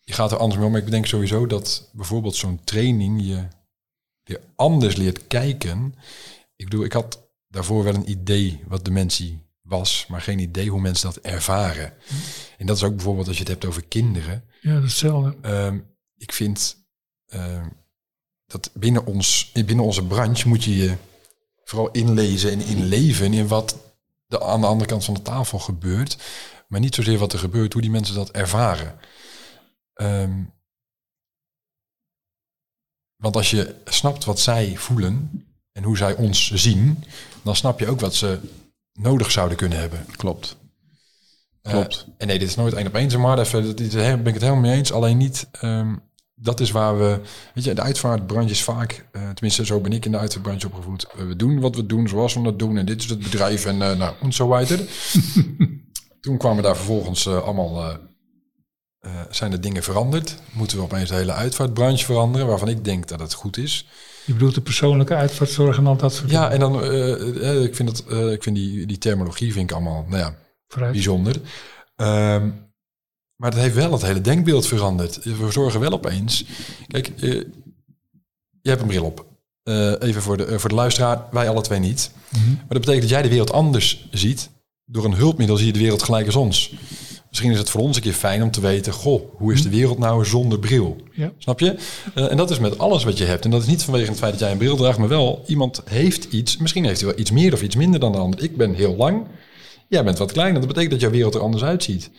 je gaat er anders mee om, maar ik bedenk sowieso dat bijvoorbeeld zo'n training je weer anders leert kijken. Ik bedoel, ik had daarvoor wel een idee wat dementie was, maar geen idee hoe mensen dat ervaren. En dat is ook bijvoorbeeld als je het hebt over kinderen. Ja, hetzelfde. Ehm, ik vind ehm, dat binnen, ons, binnen onze branche moet je je vooral inlezen en inleven in wat de, aan de andere kant van de tafel gebeurt. Maar niet zozeer wat er gebeurt, hoe die mensen dat ervaren. Ehm, want als je snapt wat zij voelen en hoe zij ons zien, dan snap je ook wat ze nodig zouden kunnen hebben. Klopt. Klopt. en nee, dit is nooit één op één, maar. Even, dit, ben ik het helemaal mee eens. Alleen niet, ehm, dat is waar we, weet je, de uitvaartbranche is vaak, eh, tenminste zo ben ik in de uitvaartbranche opgevoed. Eh, we doen wat we doen, zoals we dat doen. En dit is het bedrijf en eh, nou, en zo weiter. (laughs) Toen kwamen daar vervolgens allemaal, zijn er dingen veranderd. Moeten we opeens de hele uitvaartbranche veranderen, waarvan ik denk dat het goed is. Je bedoelt de persoonlijke uitvaartzorg en al dat soort Ja, en dan, eh, eh, ik vind, dat, ik vind die, die terminologie vind ik allemaal, nou ja, Vooruit. bijzonder. Ehm, maar het heeft wel het hele denkbeeld veranderd. We zorgen wel opeens. Kijk, eh, je hebt een bril op. Eh, even voor de, eh, voor de luisteraar, wij alle twee niet. Mhm. Maar dat betekent dat jij de wereld anders ziet. Door een hulpmiddel zie je de wereld gelijk als ons. Misschien is het voor ons een keer fijn om te weten, goh, hoe is de wereld nou zonder bril? Ja. Snap je? En dat is met alles wat je hebt. En dat is niet vanwege het feit dat jij een bril draagt, maar wel iemand heeft iets. Misschien heeft hij wel iets meer of iets minder dan de ander. Ik ben heel lang. Jij bent wat kleiner. Dat betekent dat jouw wereld er anders uitziet.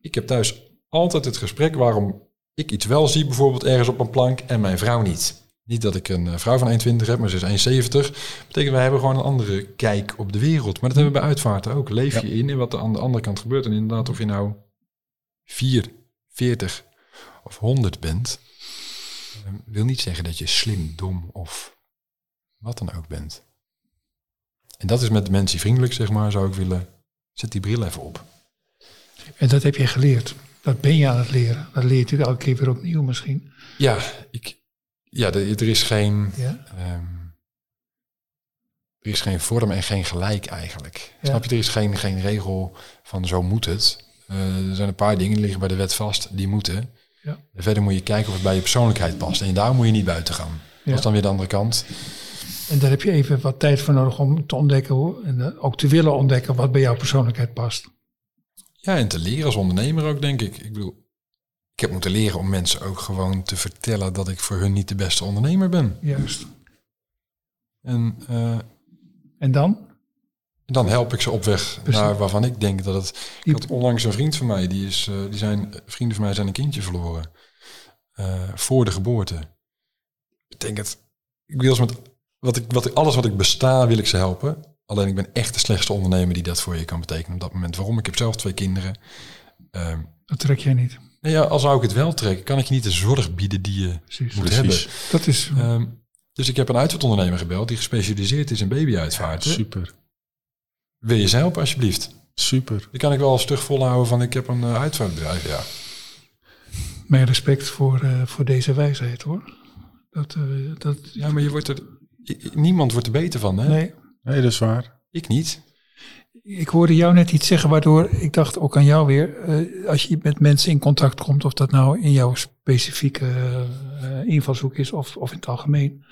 Ik heb thuis altijd het gesprek waarom ik iets wel zie, bijvoorbeeld ergens op een plank, en mijn vrouw niet. Niet dat ik een eh, vrouw van 1,20 heb, maar ze is 1,70. Betekent wij hebben gewoon een andere kijk op de wereld. Maar dat hebben we bij uitvaarten ook. Leef je in in wat er aan de andere kant gebeurt. En inderdaad, of je nou 4, 40 of 100 bent, eh, wil niet zeggen dat je slim, dom of wat dan ook bent. En dat is met dementievriendelijk, zeg maar, zou ik willen. Zet die bril even op. En dat heb je geleerd. Dat ben je aan het leren. Dat leer je elke keer weer opnieuw misschien. Ja, ik, ja er, is geen. Ja. ehm, er is geen vorm en geen gelijk eigenlijk. Ja. Snap je? Er is geen, geen regel van zo moet het. Eh, er zijn een paar dingen die liggen bij de wet vast, die moeten. Ja. En verder moet je kijken of het bij je persoonlijkheid past. En daar moet je niet buiten gaan. Dat is dan weer de andere kant. En daar heb je even wat tijd voor nodig om te ontdekken hoe, en eh, ook te willen ontdekken wat bij jouw persoonlijkheid past. Ja, en te leren als ondernemer ook, denk ik. Ik bedoel, ik heb moeten leren om mensen ook gewoon te vertellen dat ik voor hun niet de beste ondernemer ben. Juist. En eh, En dan? dan help ik ze op weg Precies. naar waarvan ik denk dat het... Ik had onlangs een vriend van mij, die is, eh, die zijn, vrienden van mij zijn een kindje verloren. voor de geboorte. Ik denk het, ik wil ze met, wat ik, wat ik, alles wat ik besta, wil ik ze helpen. Alleen ik ben echt de slechtste ondernemer die dat voor je kan betekenen op dat moment. Waarom? Ik heb zelf twee kinderen. Ehm, Dat trek jij niet. nou ja, als zou ik het wel trekken, kan ik je niet de zorg bieden die je Precies. moet Precies. hebben. Dat is, Ehm, dus ik heb een uitvaartondernemer gebeld die gespecialiseerd is in babyuitvaarten. Super. Wil je ze helpen alsjeblieft? Super. Die kan ik wel stug volhouden van ik heb een uh, uitvaartbedrijf. Ja. mijn respect voor, eh, voor deze wijsheid hoor. Dat, eh, dat, ja, maar je wordt er, niemand wordt er beter van. Hè? nee, Nee, dat is waar. Ik niet. ik hoorde jou net iets zeggen waardoor ik dacht ook aan jou weer. eh, als je met mensen in contact komt, of dat nou in jouw specifieke eh, invalshoek is of, of in het algemeen.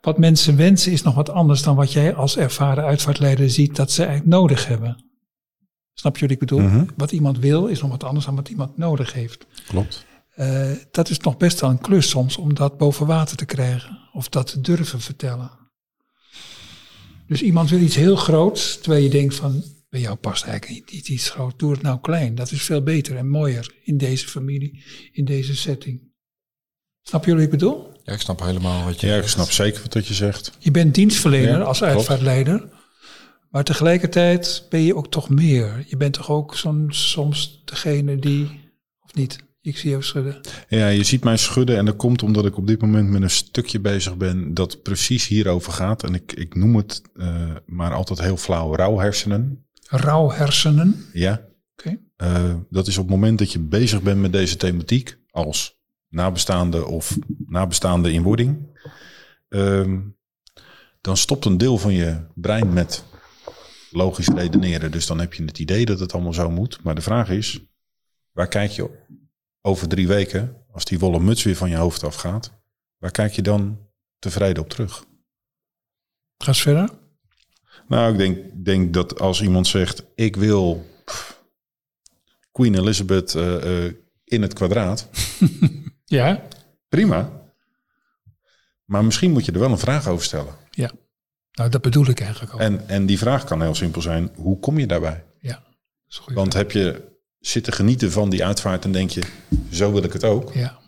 Wat mensen wensen is nog wat anders dan wat jij als ervaren uitvaartleider ziet dat ze eigenlijk nodig hebben. Snap je wat ik bedoel? Mhm. Wat iemand wil is nog wat anders dan wat iemand nodig heeft. Klopt. Eh, dat is nog best wel een klus soms om dat boven water te krijgen. Of dat te durven vertellen. Dus iemand wil iets heel groots, terwijl je denkt van, bij jou past eigenlijk niet, iets groot. Doe het nou klein. Dat is veel beter en mooier in deze familie, in deze setting. Snap je wat ik bedoel? Ja, ik snap helemaal wat je Ja, ik zegt. snap zeker wat je zegt. Je bent dienstverlener Ja, als klopt. uitvaartleider. Maar tegelijkertijd ben je ook toch meer. Je bent toch ook soms, soms degene die, of niet? Ik zie jou schudden. Ja, je ziet mij schudden en dat komt omdat ik op dit moment met een stukje bezig ben dat precies hierover gaat. En ik, ik noem het eh, maar altijd heel flauw rouwhersenen. Rauw hersenen. Ja, Oké. Eh, dat is op het moment dat je bezig bent met deze thematiek als nabestaande of nabestaande in wording. ehm, dan stopt een deel van je brein met logisch redeneren. Dus dan heb je het idee dat het allemaal zo moet. Maar de vraag is, waar kijk je over drie weken, als die wollen muts weer van je hoofd afgaat, waar kijk je dan tevreden op terug? Ga eens verder. Nou, ik denk, denk dat als iemand zegt, ik wil pff, Queen Elizabeth eh, eh, in het kwadraat, (laughs) Ja, prima. Maar misschien moet je er wel een vraag over stellen. ja. Nou, dat bedoel ik eigenlijk ook. En, en die vraag kan heel simpel zijn, hoe kom je daarbij? ja, dat is een goeie Want heb je zitten genieten van die uitvaart en denk je, zo wil ik het ook? Ja,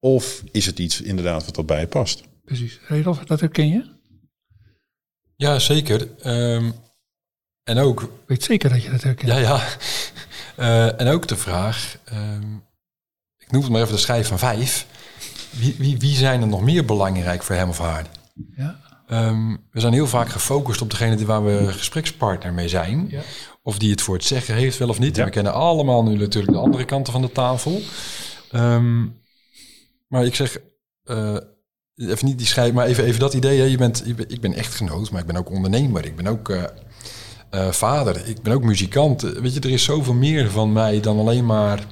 Of is het iets inderdaad wat erbij past? precies. Redolf, dat herken je? Ja, zeker. Ehm, en ook, Ik weet zeker dat je dat herkent. ja, ja. (laughs) Eh, en ook de vraag, ehm, ik noem het maar even de schijf van vijf. Wie, wie, wie zijn er nog meer belangrijk voor hem of haar? Ja, Ehm, we zijn heel vaak gefocust op degene die waar we gesprekspartner mee zijn. Ja. Of die het voor het zeggen heeft, wel of niet. Ja. We kennen allemaal nu natuurlijk de andere kanten van de tafel. Ehm, maar ik zeg, eh, even niet die schijf, maar even, even dat idee. Hè. Je bent, je ik ben echtgenoot, maar ik ben ook ondernemer. Ik ben ook eh, eh, vader. Ik ben ook muzikant. Weet je, er is zoveel meer van mij dan alleen maar...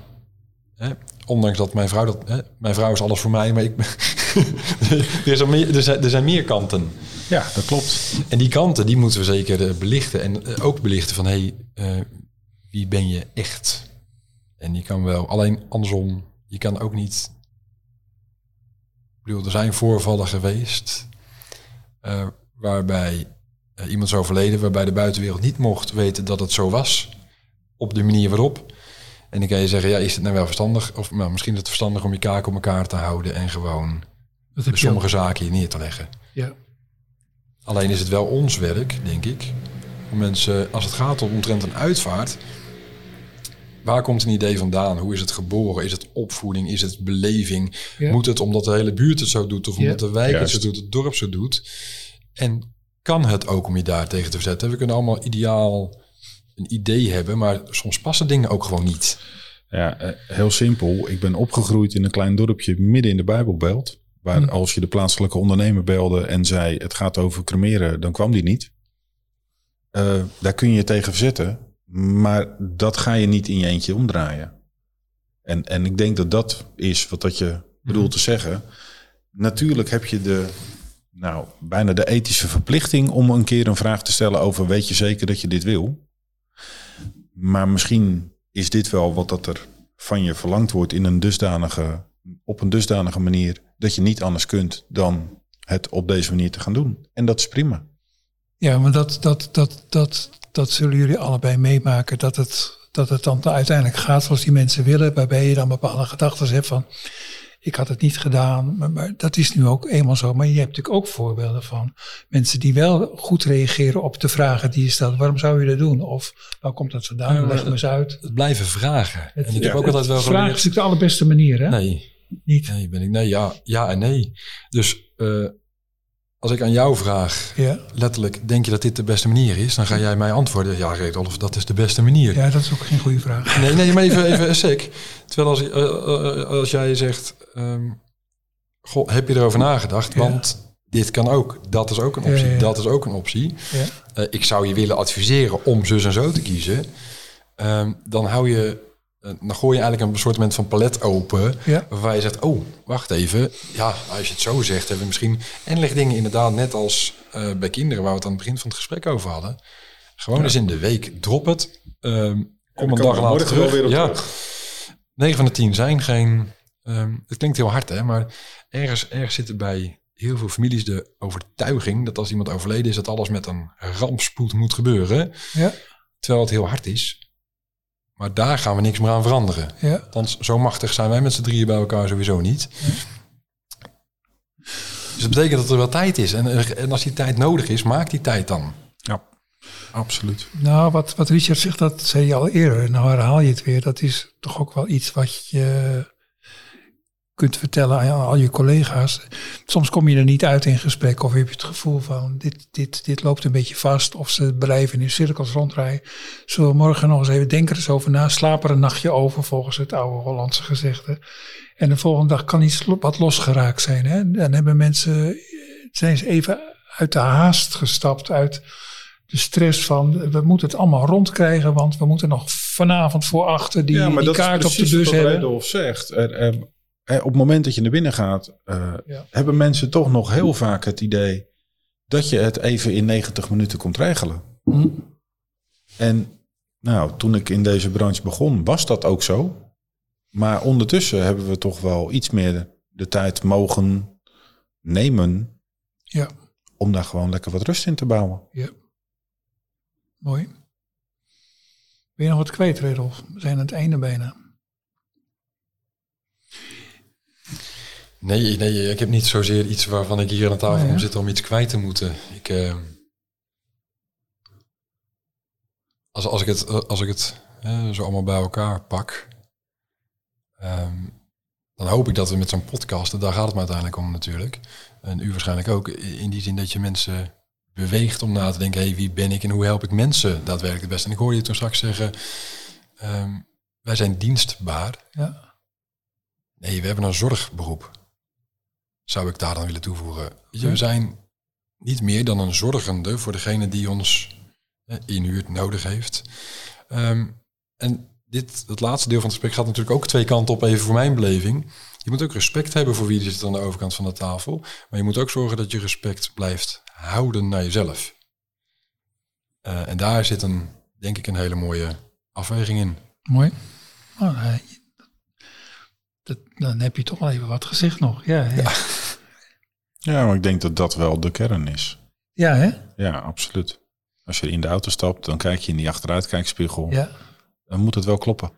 Hè, ondanks dat mijn vrouw dat... Hè, mijn vrouw is alles voor mij, maar ik ben... (laughs) (laughs) er, meer, er, zijn, er zijn meer kanten. Ja, dat klopt. En die kanten, die moeten we zeker eh, belichten. En eh, ook belichten van, hé, hey, eh, wie ben je echt? En je kan wel, alleen andersom, je kan ook niet... Ik bedoel, er zijn voorvallen geweest waarbij iemand is overleden, waarbij de buitenwereld niet mocht weten dat het zo was, op de manier waarop. En dan kan je zeggen, ja, is het nou wel verstandig? Of nou, misschien is het verstandig om je kaak op elkaar te houden en gewoon dat heb sommige ook. zaken hier neer te leggen. Ja, Alleen is het wel ons werk, denk ik, om mensen, als het gaat om omtrent een uitvaart, waar komt een idee vandaan? Hoe is het geboren? Is het opvoeding? Is het beleving? Ja. Moet het omdat de hele buurt het zo doet of Ja. omdat de wijk het zo doet, het dorp zo doet? En kan het ook om je daar tegen te verzetten? We kunnen allemaal ideaal een idee hebben, maar soms passen dingen ook gewoon niet. Ja, eh, heel simpel. Ik ben opgegroeid in een klein dorpje midden in de Bijbelbelt. Waar Hm. als je de plaatselijke ondernemer belde en zei het gaat over cremeren, dan kwam die niet. Eh, daar kun je je tegen verzetten. Maar dat ga je niet in je eentje omdraaien. En, en ik denk dat dat is wat dat je bedoelt te zeggen. Natuurlijk heb je de, nou, bijna de ethische verplichting om een keer een vraag te stellen over weet je zeker dat je dit wil? Maar misschien is dit wel wat dat er van je verlangd wordt in een dusdanige, op een dusdanige manier dat je niet anders kunt dan het op deze manier te gaan doen. En dat is prima. ja maar dat, dat, dat, dat, dat zullen jullie allebei meemaken. Dat het, dat het dan uiteindelijk gaat zoals die mensen willen. Waarbij je dan bepaalde gedachten hebt van... Ik had het niet gedaan, maar, maar dat is nu ook eenmaal zo. Maar je hebt natuurlijk ook voorbeelden van mensen die wel goed reageren op de vragen die je stelt. Waarom zou je dat doen? Of waar komt dat vandaan? Ja, Leg me eens uit. Het blijven vragen. Het- en ik ja, heb ook altijd wel Vragen is geleerd... natuurlijk de allerbeste manier, hè? Nee, Niet? nee, ben ik, nee ja, ja en nee. Dus eh, als ik aan jou vraag, Ja. letterlijk, denk je dat dit de beste manier is? Dan ga jij mij antwoorden, ja Redolf, dat is de beste manier. ja, dat is ook geen goede vraag. (laughs) Nee, nee, maar even, even sec. Terwijl als, eh, eh, als jij zegt, goh, heb je erover nagedacht? Ja. Want dit kan ook, dat is ook een optie, Ja, dat is ook een optie. Ja. Ik zou je willen adviseren om zus en zo te kiezen. Ehm, dan hou je, dan gooi je eigenlijk een soort van palet open. Ja. Waarbij je zegt, oh, wacht even. Ja, als je het zo zegt, hebben we misschien... En leg dingen inderdaad net als eh, bij kinderen... waar we het aan het begin van het gesprek over hadden. Gewoon eens in de week. Drop het. Ehm, kom een dag later terug. ja. 9 van de 10 zijn geen... ehm, het klinkt heel hard, hè? Maar ergens, ergens zit er bij heel veel families de overtuiging... dat als iemand overleden is... dat alles met een rampspoed moet gebeuren. Ja. Terwijl het heel hard is. Maar daar gaan we niks meer aan veranderen. Ja. Althans, zo machtig zijn wij met z'n drieën bij elkaar sowieso niet. Dus dat betekent dat er wel tijd is. En, en als die tijd nodig is, maak die tijd dan. Ja, absoluut. Nou, wat, wat Richard zegt, dat zei je al eerder. Nou herhaal je het weer. Dat is toch ook wel iets wat je kunt vertellen aan al je collega's. Soms kom je er niet uit in gesprek of heb je het gevoel van dit, dit, dit loopt een beetje vast of ze blijven in cirkels rondrijden. Zullen we morgen nog eens even denken eens over na, slaap er een nachtje over volgens het oude Hollandse gezegde. En de volgende dag kan iets wat losgeraakt zijn. Hè? Dan hebben mensen, zijn ze even uit de haast gestapt, uit de stress van we moeten het allemaal rondkrijgen, want we moeten nog vanavond voor achter die, die kaart op de bus hebben. Redolf zegt. Er, er, op het moment dat je naar binnen gaat, uh, hebben mensen toch nog heel vaak het idee dat je het even in 90 minuten komt regelen. Hm. En nou, toen ik in deze branche begon, was dat ook zo. Maar ondertussen hebben we toch wel iets meer de tijd mogen nemen ja. om daar gewoon lekker wat rust in te bouwen. Ja. Mooi. Wil je nog wat kwijt, Redolf? We zijn aan het einde bijna. Nee, nee, ik heb niet zozeer iets waarvan ik hier aan tafel oh, zit om iets kwijt te moeten. Ik, uh, als, als ik het, als ik het uh, zo allemaal bij elkaar pak, um, dan hoop ik dat we met zo'n podcast, daar gaat het me uiteindelijk om natuurlijk, en u waarschijnlijk ook, in die zin dat je mensen beweegt om na te denken, hey, wie ben ik en hoe help ik mensen daadwerkelijk het beste. En ik hoorde je toen straks zeggen, um, wij zijn dienstbaar. Ja. Nee, we hebben een zorgberoep. Zou ik daar dan willen toevoegen. We zijn niet meer dan een zorgende voor degene die ons eh, inhuurt nodig heeft. Um, en dit, het laatste deel van het gesprek gaat natuurlijk ook twee kanten op, even voor mijn beleving. Je moet ook respect hebben voor wie er zit aan de overkant van de tafel. Maar je moet ook zorgen dat je respect blijft houden naar jezelf. Uh, en daar zit een, denk ik, een hele mooie afweging in. Mooi. Oh, uh, dat, dan heb je toch wel even wat gezegd nog. Ja, ja. ja, (laughs) maar ik denk dat dat wel de kern is. Ja, hè? Ja, absoluut. Als je in de auto stapt, dan kijk je in die achteruitkijkspiegel. Ja. Dan moet het wel kloppen.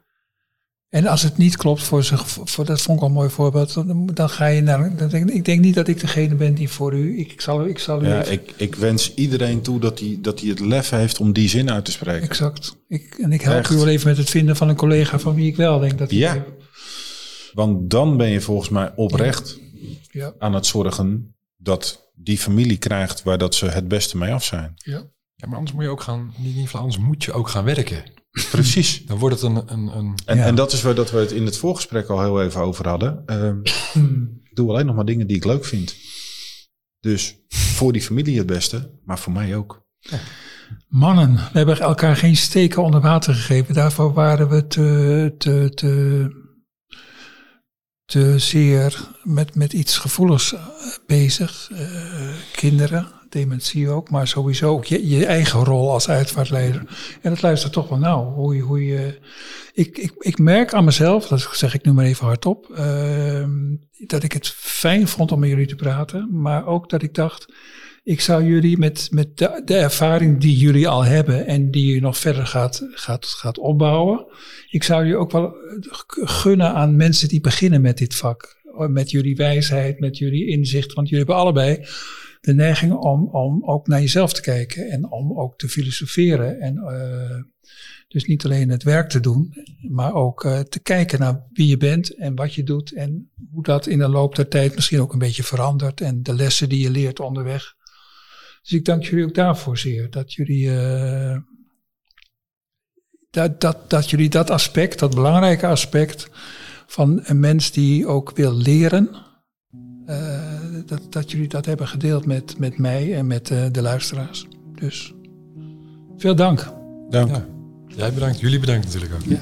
En als het niet klopt voor zich, voor, dat vond ik al een mooi voorbeeld, dan, dan ga je naar. Dan denk, ik denk niet dat ik degene ben die voor u. Ik, ik zal, ik zal u. Ja, ik, ik wens iedereen toe dat hij, dat het lef heeft om die zin uit te spreken. Exact. Ik, en ik help Echt. u wel even met het vinden van een collega van wie ik wel denk dat. Ja. Want dan ben je volgens mij oprecht ja. aan het zorgen dat die familie krijgt waar dat ze het beste mee af zijn. Ja. Ja, maar anders moet je ook gaan, niet in anders moet je ook gaan werken. (laughs) Precies. Dan wordt het een... een, een en, en dat is waar dat we het in het voorgesprek al heel even over hadden. Uh, ik doe alleen nog maar dingen die ik leuk vind. Dus voor die familie het beste, maar voor mij ook. Ja. Mannen, we hebben elkaar geen steken onder water gegeven. Daarvoor waren we te, te, te, te zeer met, met iets gevoeligs eh, bezig. Uh, kinderen, dementie ook, maar sowieso ook je, je eigen rol als uitvaartleider. En dat luistert toch wel nou, hoe hoe je ik, ik, ik merk aan mezelf, dat zeg ik nu maar even hardop, uh, dat ik het fijn vond om met jullie te praten, maar ook dat ik dacht, ik zou jullie met, met de, ervaring die jullie al hebben en die je nog verder gaat, gaat, gaat opbouwen, ik zou jullie ook wel gunnen aan mensen die beginnen met dit vak. Met jullie wijsheid, met jullie inzicht, want jullie hebben allebei de neiging om, om ook naar jezelf te kijken en om ook te filosoferen. En uh, dus niet alleen het werk te doen, maar ook uh, te kijken naar wie je bent en wat je doet en hoe dat in de loop der tijd misschien ook een beetje verandert en de lessen die je leert onderweg. Dus ik dank jullie ook daarvoor zeer, dat jullie, uh, dat, dat, dat jullie dat aspect, dat belangrijke aspect van een mens die ook wil leren, uh, dat, dat jullie dat hebben gedeeld met, met mij en met uh, de luisteraars. Dus veel dank. Dank. Ja. Jij bedankt, jullie bedankt natuurlijk ook. Ja.